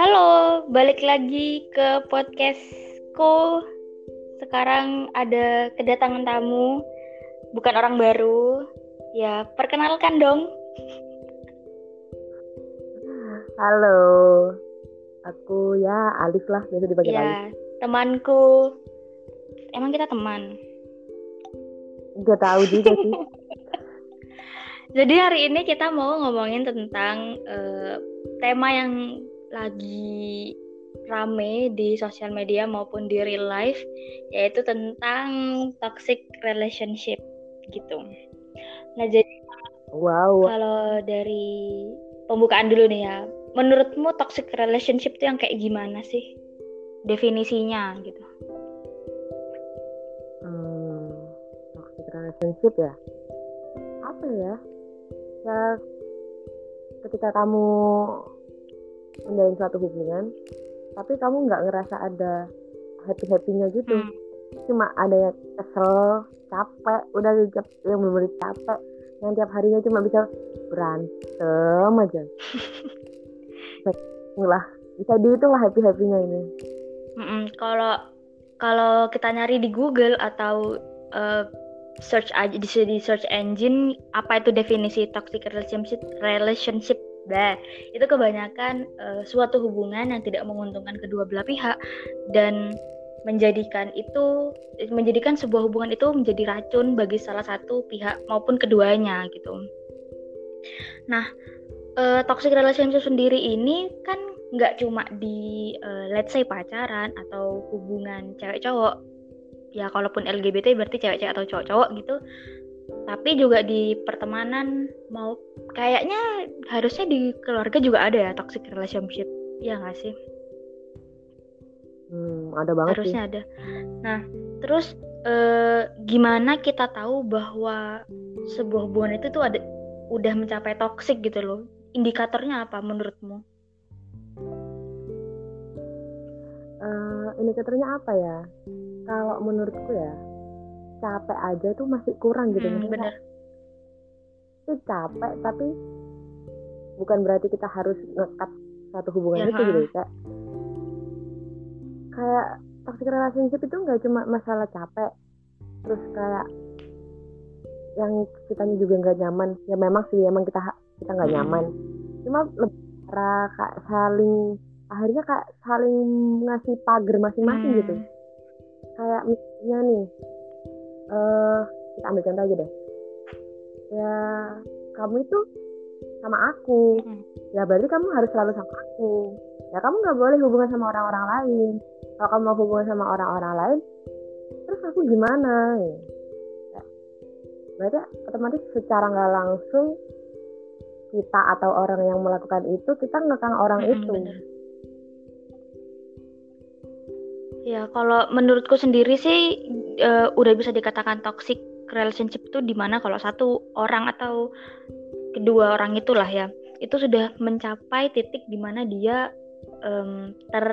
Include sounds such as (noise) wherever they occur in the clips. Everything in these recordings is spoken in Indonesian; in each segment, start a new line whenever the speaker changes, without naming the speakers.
Halo, balik lagi ke podcastku. Sekarang ada kedatangan tamu, bukan orang baru. Ya, perkenalkan dong.
Halo, aku ya Alif lah, biasa dipanggil
ya,
Alif.
temanku. Emang kita teman?
Gak tahu juga sih. (laughs)
Jadi hari ini kita mau ngomongin tentang uh, tema yang lagi rame di sosial media maupun di real life yaitu tentang toxic relationship gitu. Nah jadi
wow.
kalau dari pembukaan dulu nih ya, menurutmu toxic relationship itu yang kayak gimana sih definisinya gitu?
Hmm, toxic relationship ya? Apa ya? Ya ketika kamu menjalin suatu hubungan tapi kamu nggak ngerasa ada happy happynya gitu. Hmm. cuma ada yang kesel capek udah yang benar capek yang tiap harinya cuma bisa berantem aja. (laughs) Lah bisa dihitung lah happy happynya ini
kalau kalau kita nyari di Google atau uh, search aja di, di search engine apa itu definisi toxic relationship relationship Bah, itu kebanyakan uh, suatu hubungan yang tidak menguntungkan kedua belah pihak dan menjadikan itu menjadikan sebuah hubungan itu menjadi racun bagi salah satu pihak maupun keduanya gitu. Nah, uh, toxic relationship sendiri ini kan nggak cuma di uh, let's say pacaran atau hubungan cewek cowok ya kalaupun LGBT berarti cewek-cewek atau cowok-cowok gitu. Tapi juga di pertemanan mau kayaknya harusnya di keluarga juga ada ya toxic relationship. Ya nggak sih?
Hmm, ada banget
harusnya
sih.
ada. Nah terus eh, gimana kita tahu bahwa sebuah hubungan itu tuh ada udah mencapai toxic gitu loh? Indikatornya apa menurutmu?
Uh, indikatornya apa ya kalau menurutku ya capek aja tuh masih kurang gitu
hmm, bener
itu capek tapi bukan berarti kita harus ngekat satu hubungan ya, itu gitu kayak kayak toxic relationship itu nggak cuma masalah capek terus kayak yang kitanya juga nggak nyaman. Ya memang sih emang kita kita nggak hmm. nyaman. Cuma lebih kayak saling akhirnya kayak saling ngasih pagar masing-masing hmm. gitu kayak misalnya nih uh, kita ambil contoh aja deh ya kamu itu sama aku hmm. ya berarti kamu harus selalu sama aku ya kamu nggak boleh hubungan sama orang-orang lain kalau kamu mau hubungan sama orang-orang lain terus aku gimana ya. berarti otomatis secara nggak langsung kita atau orang yang melakukan itu kita ngekang orang hmm, itu bener.
Ya, kalau menurutku sendiri sih uh, udah bisa dikatakan toxic relationship itu di mana kalau satu orang atau kedua orang itulah ya itu sudah mencapai titik di mana dia um, ter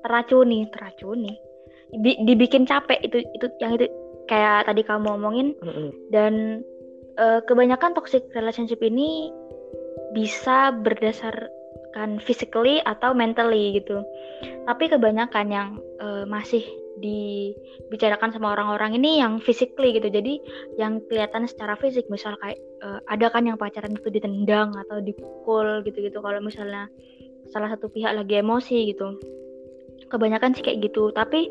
teracuni teracuni dibikin capek itu itu yang itu kayak tadi kamu ngomongin mm -hmm. dan uh, kebanyakan toxic relationship ini bisa berdasar kan physically atau mentally gitu. Tapi kebanyakan yang uh, masih dibicarakan sama orang-orang ini yang physically gitu. Jadi yang kelihatan secara fisik misal kayak uh, ada kan yang pacaran itu ditendang atau dipukul gitu-gitu kalau misalnya salah satu pihak lagi emosi gitu. Kebanyakan sih kayak gitu. Tapi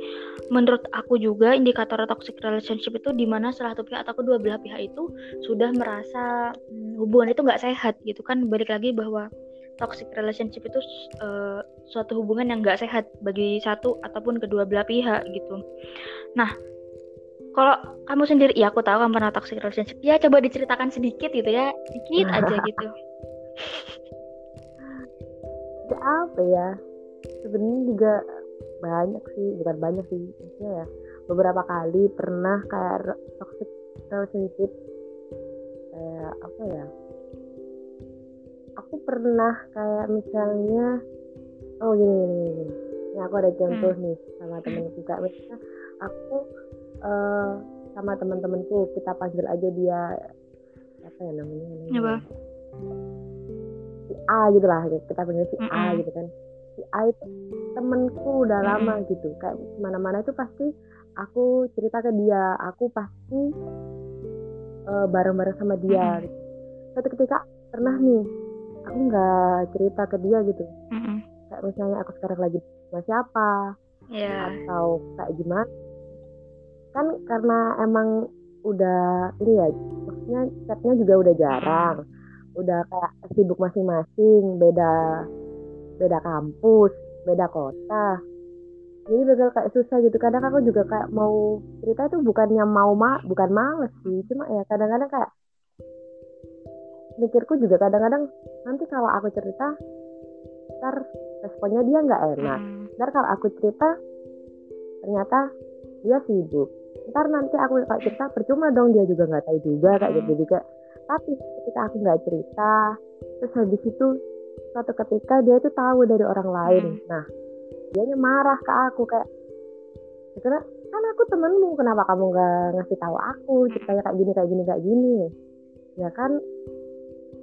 menurut aku juga indikator toxic relationship itu di mana salah satu pihak atau kedua belah pihak itu sudah merasa hmm, hubungan itu nggak sehat gitu kan. Balik lagi bahwa toxic relationship itu uh, suatu hubungan yang nggak sehat bagi satu ataupun kedua belah pihak gitu. Nah, kalau kamu sendiri, ya aku tahu kamu pernah toxic relationship. Ya coba diceritakan sedikit gitu ya, sedikit aja (laughs) gitu.
Ya apa ya? Sebenarnya juga banyak sih, bukan banyak sih, maksudnya ya beberapa kali pernah kayak toxic relationship kayak apa ya aku pernah kayak misalnya oh gini gini, gini. ini aku ada contoh hmm. nih sama temen juga misalnya aku uh, sama teman-temanku kita panggil aja dia apa ya namanya, namanya
Apa?
si A gitu lah kita panggil si A
Mm-mm.
gitu kan si A itu temenku udah
Mm-mm.
lama gitu kayak mana-mana itu pasti aku cerita ke dia aku pasti eh, bareng-bareng sama dia gitu. suatu ketika pernah nih aku nggak cerita ke dia gitu.
Mm-mm.
kayak misalnya aku sekarang lagi sama siapa
Ya.
atau kayak gimana. Kan karena emang udah ini ya maksudnya chatnya juga udah jarang. Udah kayak sibuk masing-masing beda beda kampus beda kota. Jadi bakal kayak susah gitu. Kadang aku juga kayak mau cerita itu bukannya mau ma bukan males sih. Cuma ya kadang-kadang kayak mikirku juga kadang-kadang nanti kalau aku cerita ntar responnya dia nggak enak.
Mm.
ntar kalau aku cerita ternyata dia sibuk. Ntar nanti aku kalau cerita percuma dong dia juga nggak tahu juga kayak gitu juga. Tapi ketika aku nggak cerita terus habis itu suatu ketika dia itu tahu dari orang lain.
Hmm.
nah dia marah ke aku kayak "Ya karena kan aku temenmu kenapa kamu nggak ngasih tahu aku ceritanya kayak gini kayak gini kayak gini? Ya kan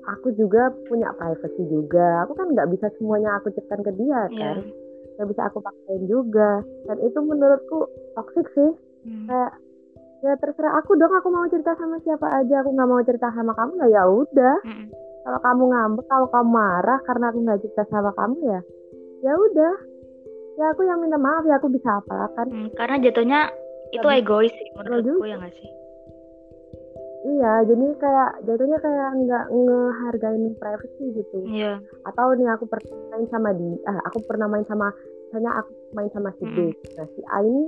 aku juga punya privacy juga aku kan nggak bisa semuanya aku ceritakan ke dia
Iya.
kan nggak bisa aku paksain juga dan itu menurutku toxic sih
Mm.
kayak ya terserah aku dong aku mau cerita sama siapa aja aku nggak mau cerita sama kamu ya ya udah
Mm-mm.
kalau kamu ngambek kalau kamu marah karena aku nggak cerita sama kamu ya ya udah ya aku yang minta maaf ya aku bisa apa kan
Mm, Karena jatuhnya itu
Tapi-
egois sih menurutku
juga.
ya nggak sih?
Iya jadi kayak jatuhnya kayak nggak ngehargain privacy gitu
Iya.
atau nih aku pernah main sama di ah, aku pernah main sama misalnya aku main sama si B nah si A ini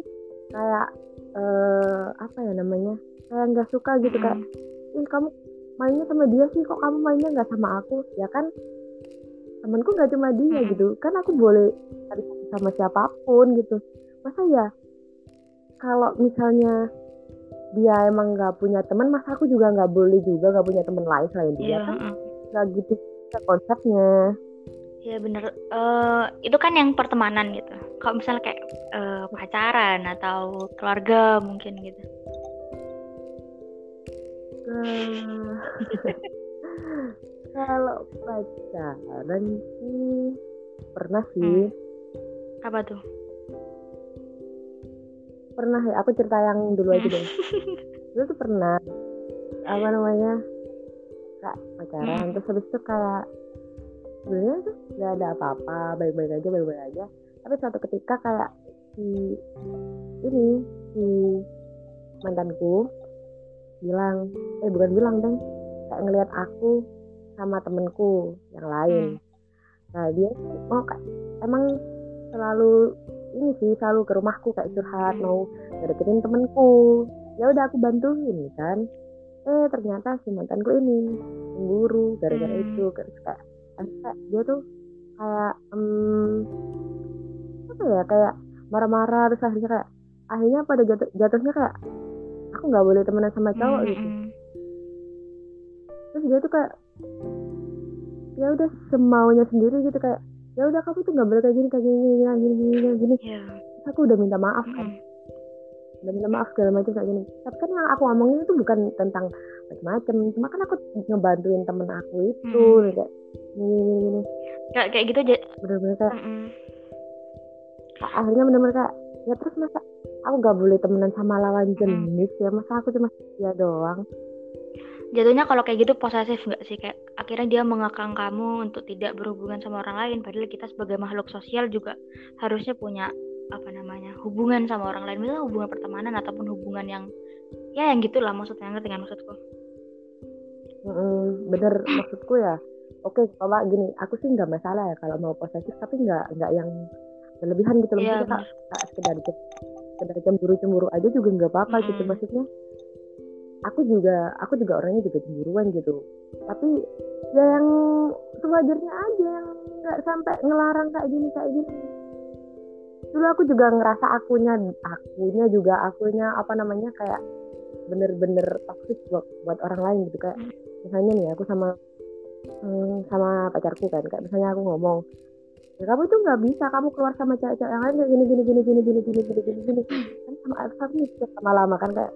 kayak eh apa ya namanya kayak nggak suka gitu kayak
Mm.
ih kamu mainnya sama dia sih kok kamu mainnya nggak sama aku ya kan temanku nggak cuma dia
Mm-mm.
gitu kan aku boleh cari sama siapa pun gitu masa ya kalau misalnya dia emang nggak punya teman masa aku juga nggak boleh juga nggak punya teman lain selain dia
Iya.
kan nggak gitu konsepnya
Iya bener. Eh, itu kan yang pertemanan gitu. Kalau misalnya kayak eh, pacaran atau keluarga mungkin gitu.
Eh, (laughs) kalau pacaran sih pernah sih
Apa tuh?
Pernah ya aku cerita yang dulu aja deh. (laughs) Dulu tuh pernah apa namanya kak pacaran terus habis itu kayak sebenarnya tuh nggak ada apa-apa baik-baik aja baik-baik aja. Tapi suatu ketika kayak si ini si mantanku bilang eh bukan bilang deng kayak ngelihat aku sama temenku yang lain. Nah dia oh kayak emang selalu ini sih selalu ke rumahku kayak curhat mau deketin temenku. Ya udah aku bantuin kan. Eh ternyata si mantanku ini cemburu gara-gara
Hmm.
itu terus kayak kayak dia tuh kayak em, apa ya kayak marah-marah terus akhirnya kayak akhirnya pada jatuh jatuhnya kayak aku nggak boleh temenan sama cowok gitu.
Mm,
terus dia tuh kayak ya udah semaunya sendiri gitu kayak ya udah kamu tuh nggak boleh kayak gini kayak gini gini gini gini gini, gini.
Iya.
Terus aku udah minta maaf kan
Mm,
udah minta maaf segala macam kayak gini tapi kan yang aku ngomongin itu bukan tentang macam-macam cuma kan aku ngebantuin temen aku itu
Hmm.
kayak gini gini gini
Kayak kayak gitu aja.
bener-bener kayak
Mm, mm.
akhirnya bener-bener kayak ya terus masa aku gak boleh temenan sama lawan jenis ya masa aku cuma dia doang
Jatuhnya kalau kayak gitu posesif nggak sih? Kayak akhirnya dia mengekang kamu untuk tidak berhubungan sama orang lain padahal kita sebagai makhluk sosial juga harusnya punya apa namanya hubungan sama orang lain. Misalnya hubungan pertemanan ataupun hubungan yang ya yang gitulah maksudnya ngerti kan maksudku?
Mm-mm, bener maksudku ya. Oke kalau gini aku sih nggak masalah ya kalau mau posesif tapi nggak nggak yang berlebihan gitu loh.
Iya
kak,
benar
kak sekedar sekedar cemburu-cemburu aja juga nggak apa-apa gitu
Mm-mm.
maksudnya aku juga aku juga orangnya juga cemburuan gitu tapi ya yang sewajarnya aja yang nggak sampai ngelarang kayak gini kayak gini dulu aku juga ngerasa akunya akunya juga akunya apa namanya kayak bener-bener toxic buat, buat orang lain gitu kayak
Hmm.
misalnya nih aku sama hmm, sama pacarku kan kayak misalnya aku ngomong ya kamu tuh nggak bisa kamu keluar sama cewek-cewek yang lain gini gini gini gini gini gini gini gini gini kan sama aku mikir lama-lama kan kayak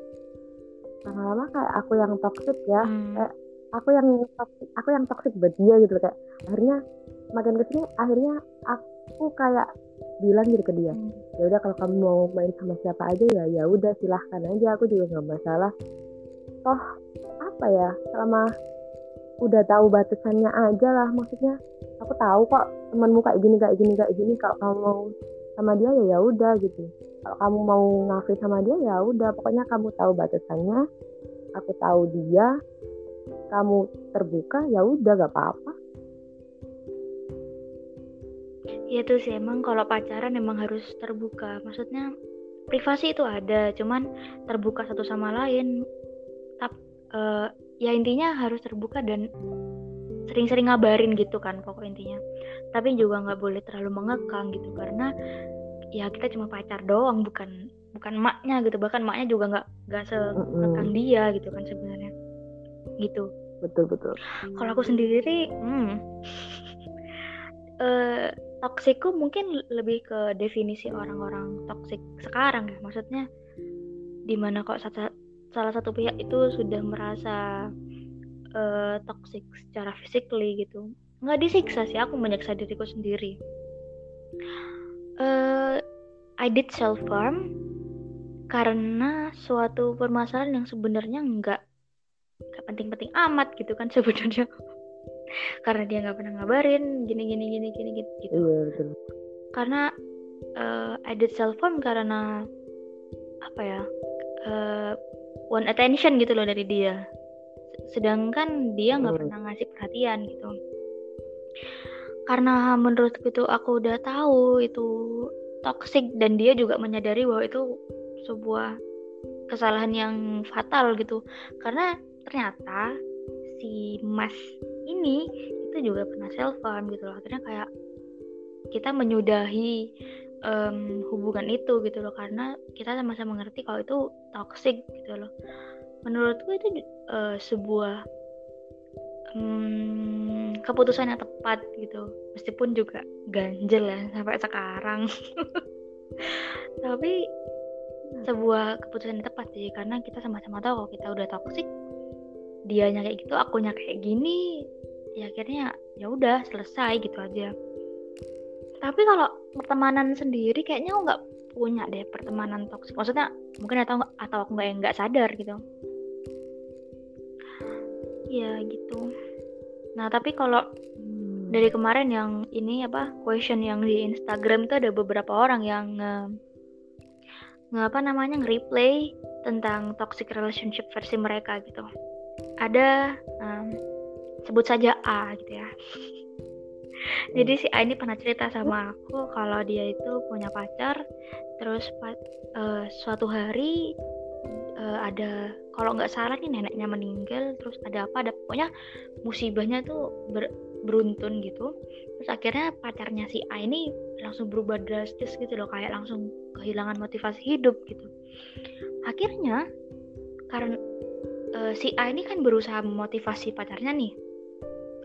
lama-lama kayak aku yang toxic ya
Hmm.
kayak aku yang toxic, aku yang toxic buat dia gitu kayak akhirnya makin ke sini akhirnya aku kayak bilang gitu ke dia
Hmm.
ya udah kalau kamu mau main sama siapa aja ya ya udah silahkan aja aku juga nggak masalah toh apa ya selama udah tahu batasannya aja lah maksudnya aku tahu kok temanmu kayak gini kayak gini kayak gini kalau kamu mau sama dia ya ya udah gitu kalau kamu mau ngafir sama dia ya udah pokoknya kamu tahu batasannya aku tahu dia kamu terbuka ya udah gak apa-apa
Ya itu sih emang kalau pacaran emang harus terbuka. Maksudnya privasi itu ada, cuman terbuka satu sama lain. Tap, eh, ya intinya harus terbuka dan sering-sering ngabarin gitu kan pokok intinya. Tapi juga nggak boleh terlalu mengekang gitu karena ya kita cuma pacar doang bukan bukan maknya gitu. Bahkan maknya juga nggak nggak sekekang dia gitu kan sebenarnya. Gitu.
Betul betul.
Kalau aku sendiri hmm, eh toksikku mungkin lebih ke definisi orang-orang toksik sekarang ya. Maksudnya di mana kok salah satu pihak itu sudah merasa eh toksik secara physically gitu. Nggak disiksa sih aku menyiksa diriku sendiri eh I did self harm karena suatu permasalahan yang sebenarnya nggak nggak penting-penting amat gitu kan (laughs) sebenarnya. Karena dia nggak pernah ngabarin gini gini gini gini gitu,
iya betul.
Karena eh I did self harm karena apa ya eh one attention gitu loh dari dia. Sedangkan dia nggak
Hmm.
pernah ngasih perhatian gitu karena menurutku itu aku udah tahu itu toxic dan dia juga menyadari bahwa itu sebuah kesalahan yang fatal gitu. Karena ternyata si Mas ini itu juga pernah self harm gitu loh. Akhirnya kayak kita menyudahi em, hubungan itu gitu loh. Karena kita sama-sama mengerti kalau itu toxic gitu loh. Menurutku itu eh, sebuah em, keputusan yang tepat gitu. Meskipun juga ganjel ya sampai sekarang. (laughs) Tapi sebuah keputusan yang tepat sih karena kita sama-sama tahu kalau kita udah toxic dianya kayak gitu akunya kayak gini ya akhirnya ya udah selesai gitu aja. Tapi kalau pertemanan sendiri kayaknya aku nggak punya deh pertemanan toksik maksudnya mungkin atau atau aku nggak nggak sadar gitu ya gitu. Nah tapi kalau
Hmm.
dari kemarin yang ini apa question yang di Instagram tuh ada beberapa orang yang nge, nge apa namanya nge-replay tentang toxic relationship versi mereka gitu. Ada em, sebut saja A gitu ya. Jadi si A ini pernah cerita sama aku kalau dia itu punya pacar terus eh, suatu hari eh, ada kalau nggak salah nih neneknya meninggal terus ada apa ada pokoknya musibahnya tuh ber- beruntun gitu. Terus akhirnya pacarnya si A ini langsung berubah drastis gitu loh kayak langsung kehilangan motivasi hidup gitu. Akhirnya karena eh, si A ini kan berusaha memotivasi pacarnya nih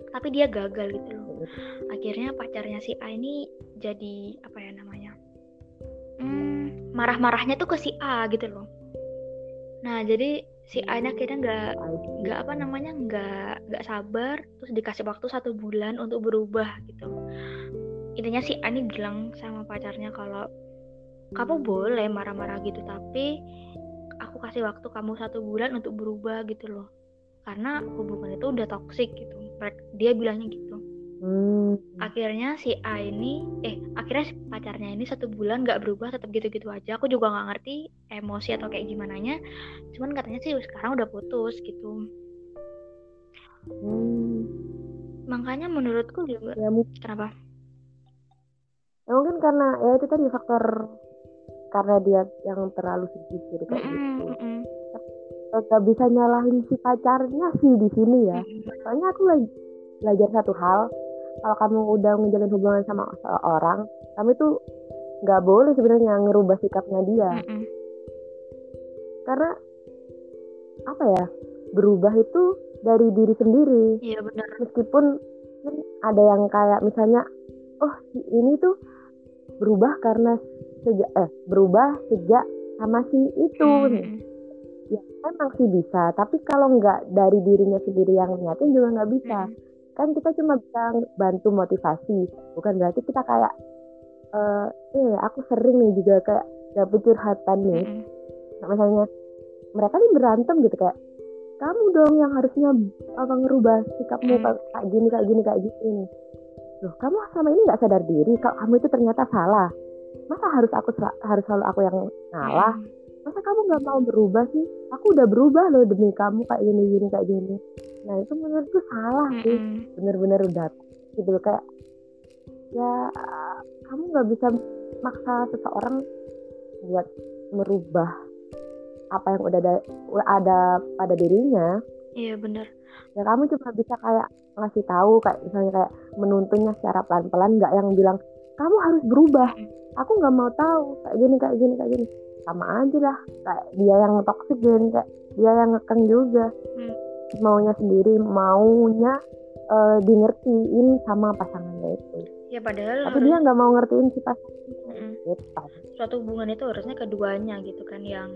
tapi dia gagal gitu loh. Akhirnya pacarnya si A ini jadi apa ya namanya hmm, marah-marahnya tuh ke si A gitu loh nah jadi si A ini akhirnya nggak nggak apa namanya nggak nggak sabar terus dikasih waktu satu bulan untuk berubah gitu. Intinya si A ini bilang sama pacarnya kalau kamu boleh marah-marah gitu tapi aku kasih waktu kamu satu bulan untuk berubah gitu loh. Karena hubungan itu udah toksik gitu. Dia bilangnya gitu
Hmm.
akhirnya si A ini eh akhirnya si pacarnya ini satu bulan nggak berubah tetap gitu-gitu aja. Aku juga nggak ngerti emosi atau kayak gimana nya cuman katanya sih sekarang udah putus gitu.
Hmm.
makanya menurutku juga
ya mungkin
kenapa?
Ya mungkin karena ya itu tadi faktor karena dia yang terlalu sedih jadi kayak
Mm-mm,
gitu gak bisa nyalahin si pacarnya sih di sini ya.
Mm-mm.
soalnya aku lagi belajar satu hal kalau kamu udah menjalin hubungan sama seseorang kamu tuh nggak boleh sebenarnya ngerubah sikapnya dia
Mm-mm.
karena apa ya berubah itu dari diri sendiri
iya benar
meskipun ada yang kayak misalnya oh si ini tuh berubah karena sejak eh berubah sejak sama si itu
Mm-mm.
ya emang sih bisa tapi kalau nggak dari dirinya sendiri yang niatin juga nggak bisa hmm. Kan kita cuma bisa bantu motivasi bukan berarti kita kayak eh eh aku sering nih juga kayak dapet curhatan nih. Hmm. misalnya mereka nih berantem gitu kayak kamu dong yang harusnya apa ngerubah sikapmu hmm. kayak gini kayak gini kayak gini loh kamu selama ini nggak sadar diri kalau kamu itu ternyata salah. Masa harus aku harus selalu aku yang ngalah hmm masa kamu nggak mau berubah sih? Aku udah berubah loh demi kamu kayak gini gini kayak gini nah itu menurutku salah sih. Bener-bener udah gitu kayak ya kamu nggak bisa maksa seseorang buat merubah apa yang udah ada, ada pada dirinya.
Iya bener.
Ya kamu cuma bisa kayak ngasih tahu kayak misalnya kayak menuntunnya secara pelan-pelan nggak yang bilang kamu harus berubah. Aku nggak mau tahu kayak gini kayak gini kayak gini. Sama aja lah kayak dia yang toxic dan kayak dia yang ngekang juga. Hmm. Maunya sendiri maunya uh, di ngertiin sama pasangannya itu.
Ya padahal
tapi harus... dia nggak mau ngertiin si pasangannya
hmm. gitu. suatu hubungan itu harusnya keduanya gitu kan yang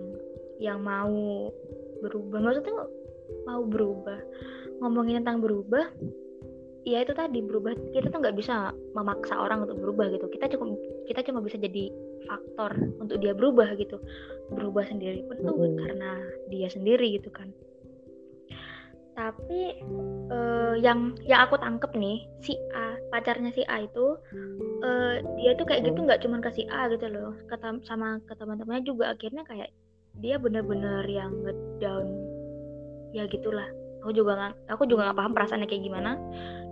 yang mau berubah. Maksudnya mau berubah. Ngomongin tentang berubah ya itu tadi berubah. Kita tuh nggak bisa memaksa orang untuk berubah gitu. Kita cuma kita cuma bisa jadi faktor untuk dia berubah gitu. Berubah sendiri pun tuh mm-hmm. karena dia sendiri gitu kan tapi uh, yang yang aku tangkep nih si A pacarnya si A itu uh, dia tuh kayak gitu nggak cuma ke si A gitu loh. Kata sama ke teman-temannya juga akhirnya kayak dia bener-bener yang ngedown. Ya gitulah. Aku juga gak, aku juga nggak paham perasaannya kayak gimana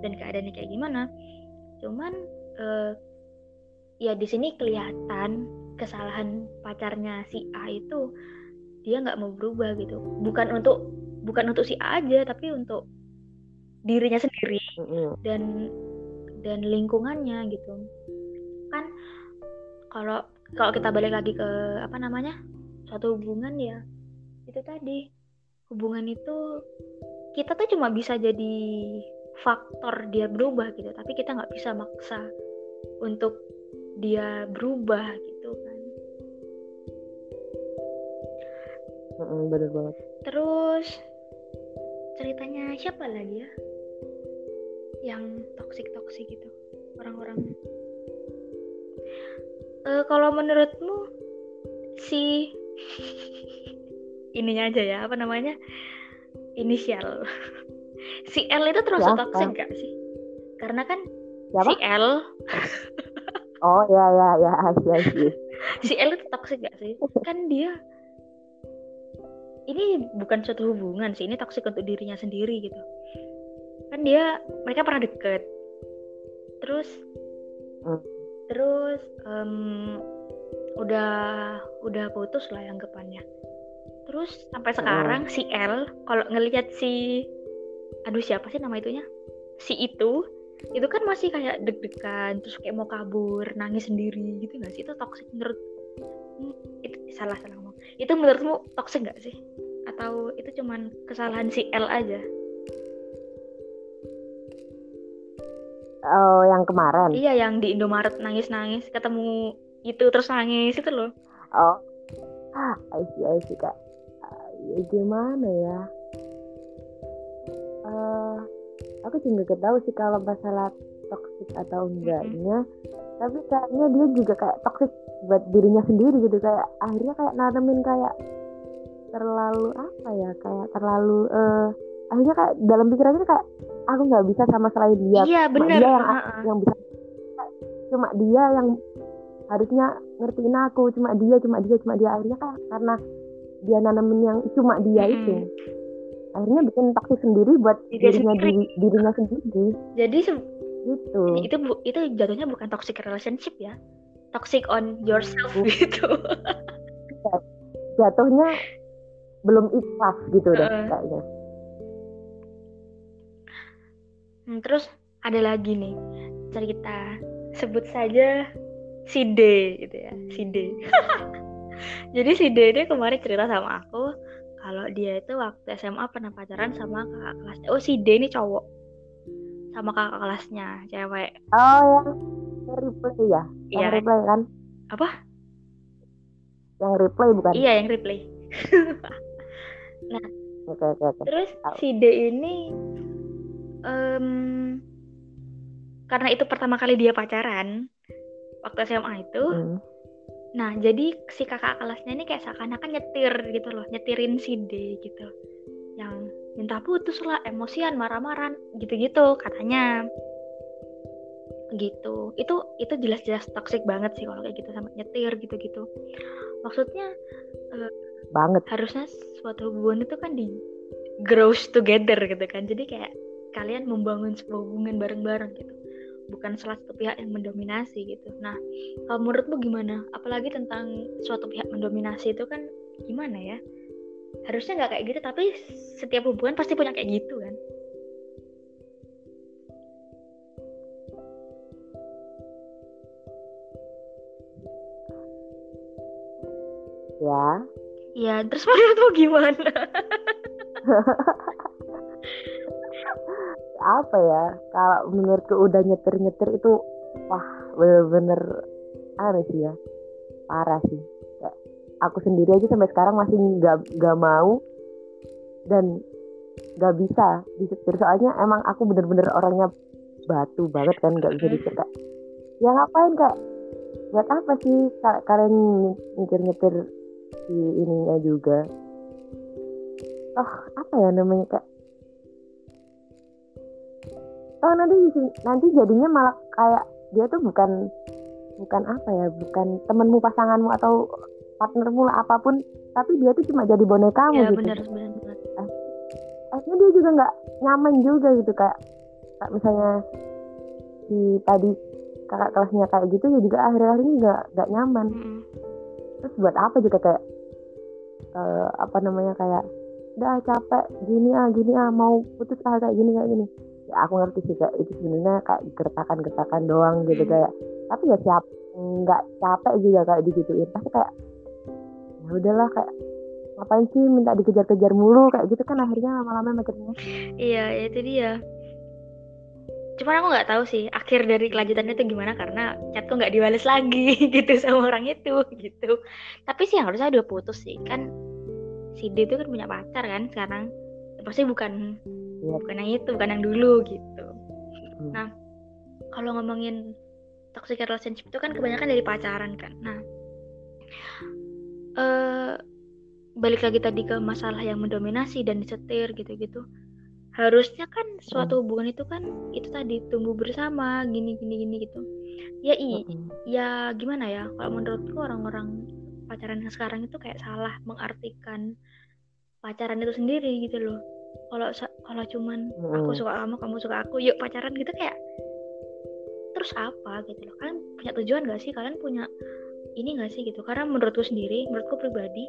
dan keadaannya kayak gimana. Cuman uh, ya di sini kelihatan kesalahan pacarnya si A itu dia nggak mau berubah gitu. Bukan untuk bukan untuk si A aja tapi untuk dirinya sendiri dan dan lingkungannya gitu. Kan kalau kalau kita balik lagi ke apa namanya suatu hubungan ya itu tadi hubungan itu kita tuh cuma bisa jadi faktor dia berubah gitu tapi kita nggak bisa maksa untuk dia berubah gitu kan.
Bener banget.
Terus ceritanya siapa lagi ya? Yang toksik toksik gitu orang-orang. Uh, kalau menurutmu si (laughs) ininya aja ya apa namanya? Inisial. (laughs) Si L itu termasuk ya, toxic gak sih? Karena kan Siapa? si L (laughs)
oh ya ya ya ya
si L itu toxic gak sih? Kan dia ini bukan suatu hubungan sih ini toxic untuk dirinya sendiri gitu. Kan dia mereka pernah deket. Terus hmm. terus um, udah udah putus lah yang anggapannya terus sampai sekarang hmm. si L kalau ngelihat si aduh siapa sih nama itunya? Si itu itu kan masih kayak deg-degan terus kayak mau kabur nangis sendiri gitu nggak sih? Itu toxic menurut hmm, itu salah salah ngomong. Itu menurutmu toxic nggak sih? Atau itu cuman kesalahan si L aja?
Oh yang kemarin?
Iya yang di Indomaret nangis nangis ketemu itu terus nangis itu loh.
Oh. Ah I see I see kak ya gimana ya? Uh, aku juga gak tahu sih kalau masalah toxic atau enggaknya mm-hmm. tapi kayaknya dia juga kayak toxic buat dirinya sendiri gitu kayak akhirnya kayak nanemin kayak terlalu apa ya kayak terlalu uh, akhirnya kayak dalam pikirannya kayak aku nggak bisa sama selain dia
iya benar
dia yang uh-uh. yang bisa cuma dia yang harusnya ngertiin aku cuma dia cuma dia cuma dia akhirnya kayak karena dia nanamin yang cuma dia hmm. itu akhirnya bikin toxic sendiri buat Diri dirinya diri, dirinya sendiri
jadi gitu. Itu itu jatuhnya bukan toxic relationship ya. Toxic on yourself uh. gitu. (laughs)
Jatuhnya belum ikhlas gitu deh uh. kayaknya.
Hmm, terus ada lagi nih cerita. Sebut saja si D gitu ya si D. (laughs) Jadi si Dede kemarin cerita sama aku kalau dia itu waktu SMA pernah pacaran sama kakak kelasnya. Oh si D ini cowok sama kakak kelasnya cewek
oh yang replay ya yang iya. replay kan
apa
yang replay bukan
iya yang replay (laughs) Nah,
oke oke oke
terus
Tahu.
si D ini em, karena itu pertama kali dia pacaran waktu SMA itu.
Hmm.
Nah, jadi si kakak kelasnya ini kayak seakan-akan nyetir gitu loh, nyetirin si D gitu. Yang minta putus lah, emosian, marah-marah, gitu-gitu katanya. Gitu. Itu itu jelas-jelas toxic banget sih kalau kayak gitu sama nyetir gitu-gitu. Maksudnya
banget
harusnya suatu hubungan itu kan di grows together gitu kan. Jadi kayak kalian membangun sebuah hubungan bareng-bareng gitu. Bukan salah satu pihak yang mendominasi gitu. Nah, kalau menurutmu gimana? Apalagi tentang suatu pihak mendominasi itu kan gimana ya? Harusnya nggak kayak gitu, tapi setiap hubungan pasti punya kayak gitu kan?
ya
Ya, terus menurutmu gimana? (laughs)
apa ya kalau menurutku udah nyetir nyetir itu wah bener-bener aneh sih ya parah sih aku sendiri aja sampai sekarang masih nggak nggak mau dan nggak bisa disetir. Soalnya emang aku bener-bener orangnya batu banget kan nggak bisa disetir. Ya ngapain kak? Buat apa sih ka- kalian nyetir nyetir si ininya juga? Oh apa ya namanya kak? Oh nanti nanti jadinya malah kayak dia tuh bukan bukan apa ya bukan temenmu pasanganmu atau partnermu lah apa pun. Tapi dia tuh cuma jadi bonekamu
ya
gitu.
benar benar.
akhirnya dia juga nggak nyaman juga gitu kayak kayak misalnya si tadi kakak kelasnya kayak gitu ya juga akhir-akhir ini nggak nggak nyaman.
Mm-mm.
terus buat apa juga kayak eh, apa namanya kayak udah capek gini ah gini ah mau putus ah kayak gini kayak gini. Ya aku ngerti sih kayak itu sebenarnya kayak gertakan-gertakan doang gitu
Hmm.
kayak tapi ya siap nggak capek juga kayak digituin. Pasti kayak ya udahlah kayak ngapain sih minta dikejar-kejar mulu kayak gitu kan akhirnya lama-lama makinnya
Iya, ya itu dia. Cuman aku nggak tahu sih akhir dari kelanjutannya itu gimana karena chatku nggak dibalas lagi (laughs) gitu sama orang itu gitu. Tapi sih harusnya udah putus sih kan si D itu kan punya pacar kan sekarang. Ya, pasti bukan
Iya.
bukan yang itu, bukan yang dulu gitu.
Hmm.
Nah, kalau ngomongin toxic relationship itu kan kebanyakan dari pacaran kan. Nah, eh balik lagi tadi ke masalah yang mendominasi dan disetir gitu-gitu. Harusnya kan suatu hubungan itu kan itu tadi tumbuh bersama gini gini gini gitu. Ya i
Mm-mm.
ya gimana ya kalau menurutku orang-orang pacaran yang sekarang itu kayak salah mengartikan pacaran itu sendiri gitu loh. Kalau kalau cuman aku
Mm-mm.
suka kamu kamu suka aku yuk pacaran gitu kayak terus apa gitu loh? Kalian punya tujuan gak sih? Kalian punya ini gak sih gitu. Karena menurutku sendiri menurutku pribadi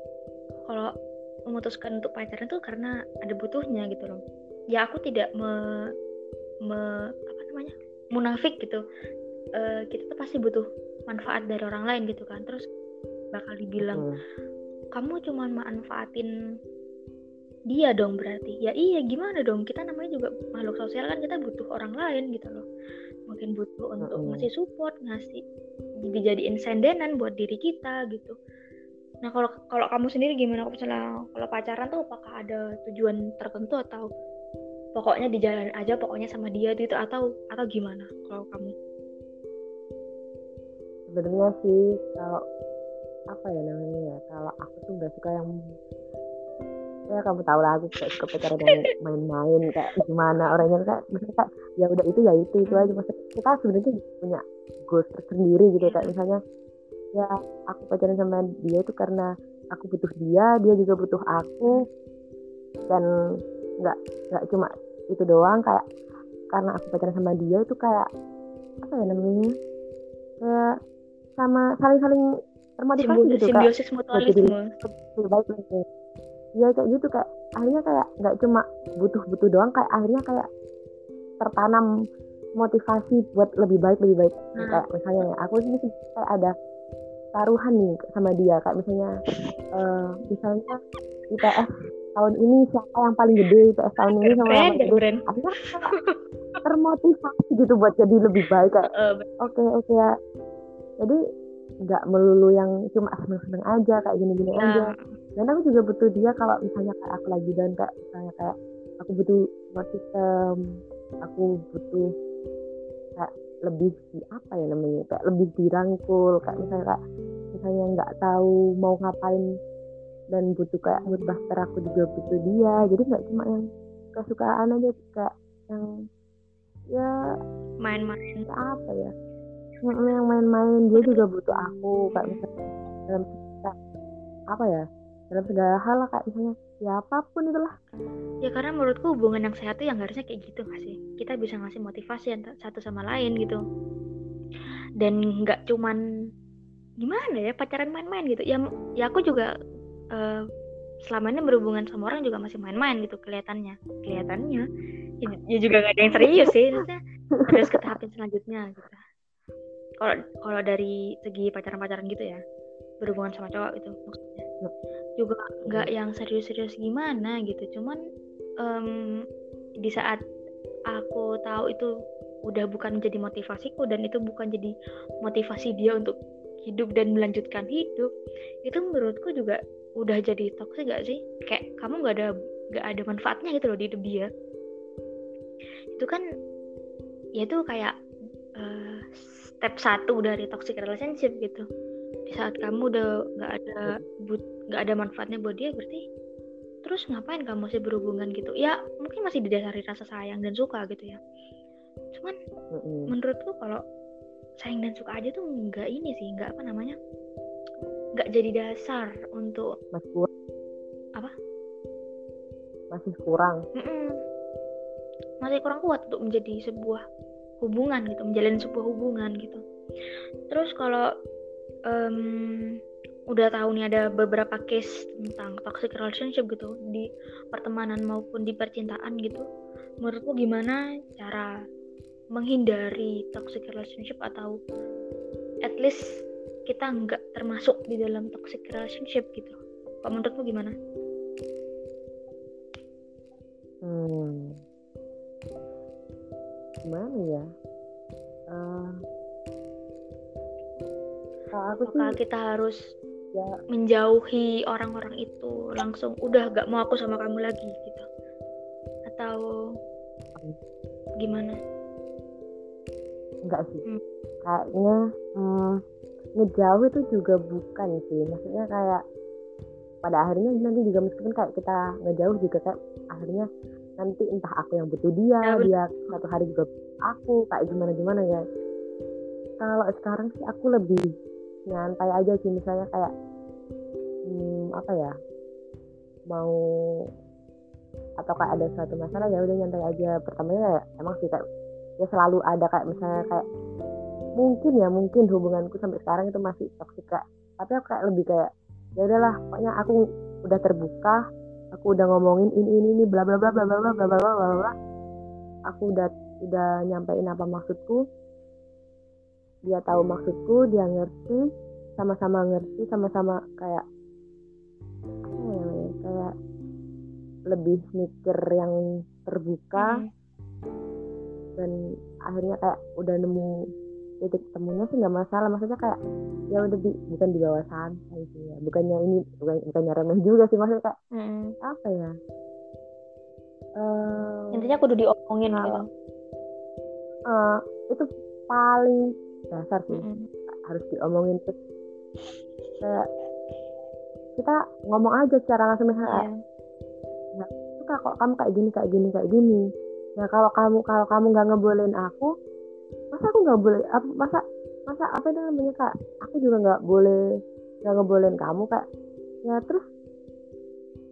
kalau memutuskan untuk pacaran tuh karena ada butuhnya gitu loh. Ya aku tidak me, me- apa namanya munafik gitu. Eh, kita tuh pasti butuh manfaat dari orang lain gitu kan. Terus bakal dibilang kamu cuma manfaatin dia dong berarti. Ya iya gimana dong? Kita namanya juga makhluk sosial kan kita butuh orang lain gitu loh mungkin butuh untuk
Mm-mm.
ngasih support ngasih dijadiin sendenan buat diri kita gitu. Nah kalau kalau kamu sendiri gimana? Kalau misalnya kalau pacaran tuh apakah ada tujuan tertentu atau pokoknya dijalanin aja pokoknya sama dia gitu atau atau gimana kalau kamu?
Sebenarnya sih kalau apa ya namanya ya kalau aku tuh nggak suka yang ya kamu tahu lah aku suka pacaran yang main-main kayak gimana orangnya kayak kayak ya udah itu ya itu itu aja. Maksudnya kita sebenarnya punya goals tersendiri gitu kayak misalnya ya aku pacaran sama dia itu karena aku butuh dia dia juga butuh aku. Dan nggak nggak cuma itu doang kayak karena aku pacaran sama dia itu kayak apa ya namanya? Kayak sama saling-saling termotivasi
Simbi-
gitu kayak
simbiosis mutualisme.
lebih baik lagi. Ya kayak gitu kayak akhirnya kayak nggak cuma butuh-butuh doang kayak akhirnya kayak tertanam motivasi buat lebih baik lebih baik.
Nah.
kayak misalnya nih aku ini sih kayak ada taruhan nih sama dia. Kayak misalnya eh, misalnya IPS tahun ini siapa yang paling gede IPS tahun ini sama yang
keren
paling gede. Akhirnya termotivasi gitu buat jadi lebih baik kayak oke oke ya. Jadi nggak melulu yang cuma seneng-seneng aja kayak gini-gini aja.
Nah
dan aku juga butuh dia kalau misalnya kayak aku lagi dan kayak misalnya kayak aku butuh system aku butuh kayak lebih di apa ya namanya kayak lebih dirangkul kayak misalnya kayak misalnya nggak tahu mau ngapain dan butuh kayak mood buster aku juga butuh dia. Jadi nggak cuma yang kesukaan aja kayak yang ya
main-main.
apa ya yang main-main. Dia juga butuh aku kayak misalnya dalam apa ya dalam segala hal lah kayak misalnya siapa pun itulah.
Ya karena menurutku hubungan yang sehat tuh yang harusnya kayak gitu gak sih? Kita bisa ngasih motivasi satu sama lain gitu. Dan nggak cuman gimana ya pacaran main-main gitu. Ya ya aku juga uh, selama ini berhubungan sama orang juga masih main-main gitu kelihatannya. Kelihatannya? Ya, ya juga gak ada yang serius sih maksudnya. Harus ke tahap selanjutnya gitu. Kalau kalau dari segi pacaran-pacaran gitu ya berhubungan sama cowok itu maksudnya juga nggak yang serius-serius gimana gitu. Cuman um, di saat aku tahu itu udah bukan jadi motivasiku dan itu bukan jadi motivasi dia untuk hidup dan melanjutkan hidup itu menurutku juga udah jadi toxic gak sih? Kayak kamu nggak ada nggak ada manfaatnya gitu loh di hidup dia. Itu kan ya itu kayak uh, step satu dari toxic relationship gitu di saat kamu udah nggak ada but nggak ada manfaatnya buat dia berarti terus ngapain kamu masih berhubungan gitu? Ya mungkin masih didasari rasa sayang dan suka gitu ya. Cuman mm-hmm. menurutku kalau sayang dan suka aja tuh nggak ini sih nggak apa namanya nggak jadi dasar untuk
masih kurang.
Apa?
Masih kurang.
Mm-mm. masih kurang kuat untuk menjadi sebuah hubungan gitu menjalin sebuah hubungan gitu. Terus kalau um, udah tahu nih ada beberapa case tentang toxic relationship gitu di pertemanan maupun di percintaan gitu menurutku gimana cara menghindari toxic relationship atau at least kita nggak termasuk di dalam toxic relationship gitu kok menurutmu gimana?
Hmm, gimana ya? Uh,
kalau aku Apakah sih, kita harus ya. menjauhi orang-orang itu langsung udah gak mau aku sama kamu lagi gitu? Atau gimana?
Enggak sih. Hmm. kayaknya hmm, ngejauh itu juga bukan sih. Maksudnya kayak pada akhirnya nanti juga meskipun kayak kita ngejauh juga kayak akhirnya nanti entah aku yang butuh dia ya, dia satu hari juga aku kayak gimana gimana ya. Kalau sekarang sih aku lebih nyantai aja sih misalnya kayak hmm, apa ya mau atau kayak ada suatu masalah ya udah nyantai aja pertamanya ya emang sih kayak ya selalu ada kayak misalnya kayak mungkin ya mungkin hubunganku sampai sekarang itu masih toksik kak tapi aku kayak lebih kayak ya udahlah pokoknya aku udah terbuka aku udah ngomongin ini ini ini bla bla bla bla bla bla bla bla bla aku udah udah nyampein apa maksudku dia tahu maksudku dia ngerti sama-sama ngerti sama-sama kayak apa ya kayak lebih mikir yang terbuka. Hmm. dan akhirnya kayak udah nemu titik temunya sih nggak masalah. Maksudnya kayak ya udah di bukan di bawah santai sih ya. Bukannya ini bukan bukannya remeh juga sih maksudnya kayak hmm. apa ya?
Uh, intinya aku udah diomongin uh, gitu.
uh, itu paling dasar sih. Mm harus diomongin tuh. Kayak kita ngomong aja secara langsung misalnya yeah. ya suka kok kamu kayak gini kayak gini kayak gini? Ya kalau kamu kalau kamu nggak ngebolehin aku masa aku nggak boleh apa masa masa apa itu namanya kak? Aku juga nggak boleh nggak ngebolehin kamu kak. Ya terus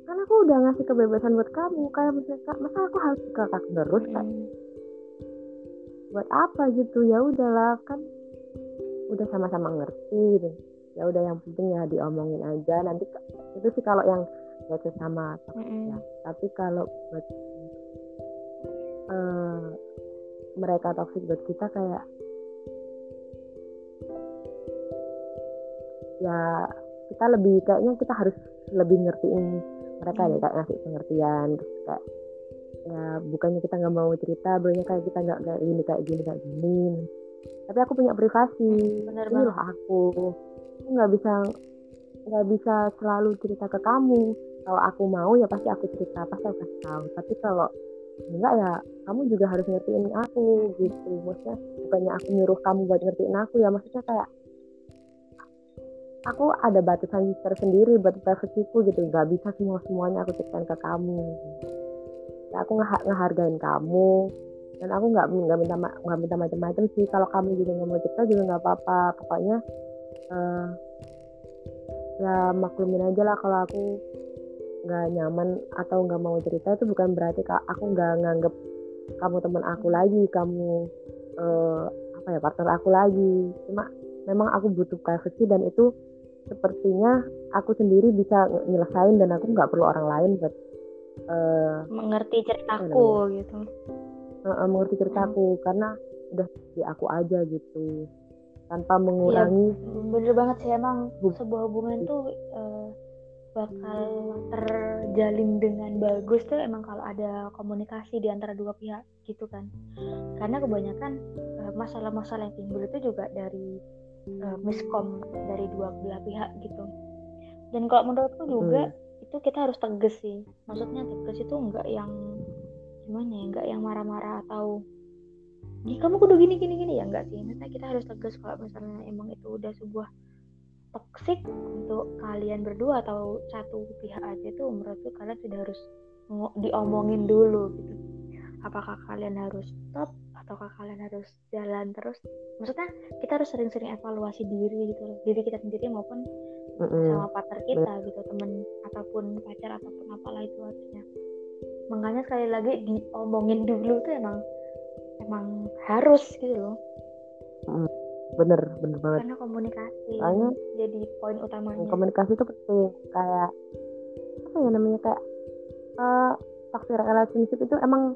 kan aku udah ngasih kebebasan buat kamu kayak misalnya kak masa aku harus kakak terus kak? Buat apa? Gitu. Ya udahlah kan udah sama-sama ngerti gitu ya udah yang penting ya diomongin aja nanti itu sih kalau yang buat sama mm -hmm. ya tapi kalau buat uh, mereka toksik buat kita kayak ya kita lebih kayaknya kita harus lebih ngertiin mereka mm. ya kayak ngasih pengertian terus kayak ya bukannya kita nggak mau cerita banyak kayak kita nggak kayak gini kayak gini kayak gini tapi aku punya privasi.
Bener
ini loh aku. Aku nggak bisa nggak bisa selalu cerita ke kamu. Kalau aku mau ya pasti aku cerita pasti aku kasih tahu. Tapi kalau enggak ya kamu juga harus ngertiin aku gitu. Maksudnya bukannya aku nyuruh kamu buat ngertiin aku ya maksudnya kayak aku ada batasan tersendiri buat privasiku gitu. Nggak bisa semua semuanya aku ceritain ke kamu. Ya aku ngehargain kamu dan aku nggak nggak minta nggak minta macam-macam sih. Kalau kamu juga nggak mau cerita juga nggak apa-apa. Pokoknya uh, ya maklumin aja lah kalau aku nggak nyaman atau nggak mau cerita itu bukan berarti aku nggak nganggep kamu teman aku lagi kamu uh, apa ya partner aku lagi. Cuma memang aku butuh privacy dan itu sepertinya aku sendiri bisa nyelesain dan aku nggak perlu orang lain buat
uh, mengerti ceritaku gitu
uh, uh, mengerti ceritaku. Hmm. karena udah di aku aja gitu. Tanpa mengurangi
ya, bener banget sih. Emang sebuah hubungan itu uh, bakal terjalin dengan bagus tuh emang kalau ada komunikasi di antara dua pihak gitu kan. Karena kebanyakan masalah-masalah yang timbul itu juga dari uh, miskom dari dua belah pihak gitu. Dan kalau menurutku juga hmm. itu kita harus tegas sih. Maksudnya tegas itu enggak yang gimana ya enggak yang marah-marah atau Di kamu kudu gini gini gini. Ya enggak sih. Misalnya kita harus tegas kalau misalnya emang itu udah sebuah toksik untuk kalian berdua atau satu pihak aja itu menurutku kalian sudah harus diomongin dulu gitu. Apakah kalian harus stop ataukah kalian harus jalan terus? Maksudnya kita harus sering-sering evaluasi diri gitu loh diri kita sendiri maupun mm-hmm. sama partner kita gitu temen ataupun pacar ataupun apalah itu harusnya makanya sekali lagi diomongin dulu tuh emang emang harus gitu loh.
Mm, bener bener banget.
Karena komunikasi Soalnya, jadi poin utamanya.
komunikasi itu penting kayak apa ya namanya kayak uh, toxic relationship itu emang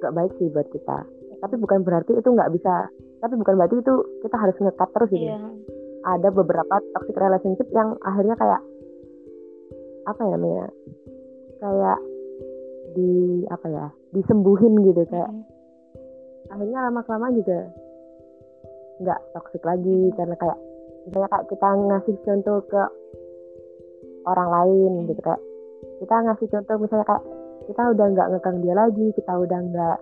gak baik sih buat kita. Tapi bukan berarti itu nggak bisa tapi bukan berarti itu kita harus ngekat terus gitu. Yeah. ada beberapa toxic relationship yang akhirnya kayak apa ya namanya kayak di apa ya disembuhin gitu kayak mm -hmm. akhirnya lama kelamaan juga nggak toxic lagi karena kayak misalnya kayak kita ngasih contoh ke orang lain gitu kayak kita ngasih contoh misalnya kayak kita udah nggak ngekang dia lagi kita udah nggak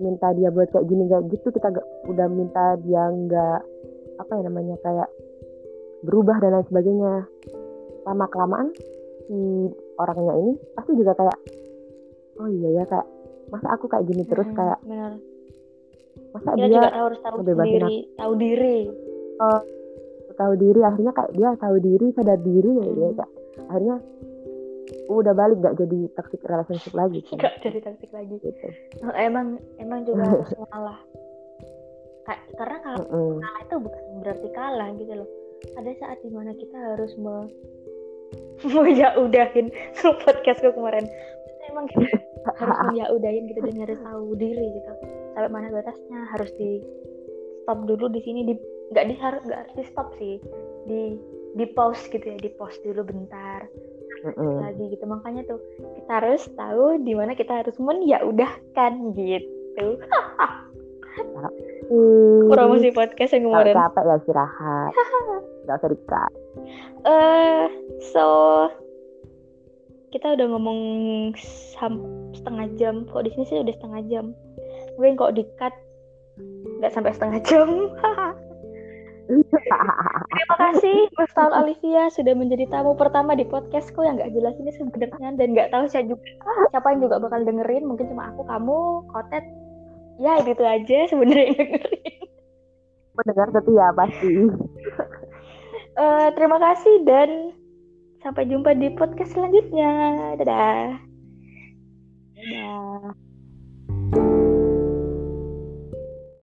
minta dia buat kayak gini kayak gitu kita gak, udah minta dia nggak apa ya namanya kayak berubah dan lain sebagainya. Lama kelamaan si orangnya ini pasti juga kayak oh iya ya kayak masa aku kayak gini terus hmm, kayak
bener.
masa dia, dia
juga harus tahu diri aku. tahu diri
oh tahu diri akhirnya kayak dia tahu diri sadar diri ya, hmm. ya kayak akhirnya udah balik gak jadi toxic relationship lagi
sih. gak jadi toxic lagi gitu. Oh, emang emang juga (laughs) harus ngalah karena kalau mm -hmm. kalah itu bukan berarti kalah gitu loh ada saat di mana kita harus me (laughs) mau ya udahin (laughs) podcastku kemarin emang kita (laughs) harus ya udahin gitu dan harus tahu diri gitu. Sampai mana batasnya harus di stop dulu di sini di nggak di harus nggak harus di stop sih. Di di pause gitu ya di pause dulu bentar. Mm-hmm. lagi gitu. Makanya tuh kita harus tahu di mana kita harus men ya udah kan gitu. (laughs) Promosi podcast yang kemarin.
Capek ya istirahat. (laughs) Nggak usah dikat
uh, so kita udah ngomong setengah jam. Kok di sini sih udah setengah jam. Mungkin kok dikat nggak sampai setengah jam. (laughs) Terima kasih Mas Taul Alivia sudah menjadi tamu pertama di podcastku yang gak jelas ini sebenarnya. Dan gak tahu saya juga siapa yang juga bakal dengerin. Mungkin cuma aku kamu Kotet. Ya gitu aja sebenarnya dengerin.
Mendengar setia pasti.
Uh, terima kasih dan sampai jumpa di podcast selanjutnya. Dadah. Dadah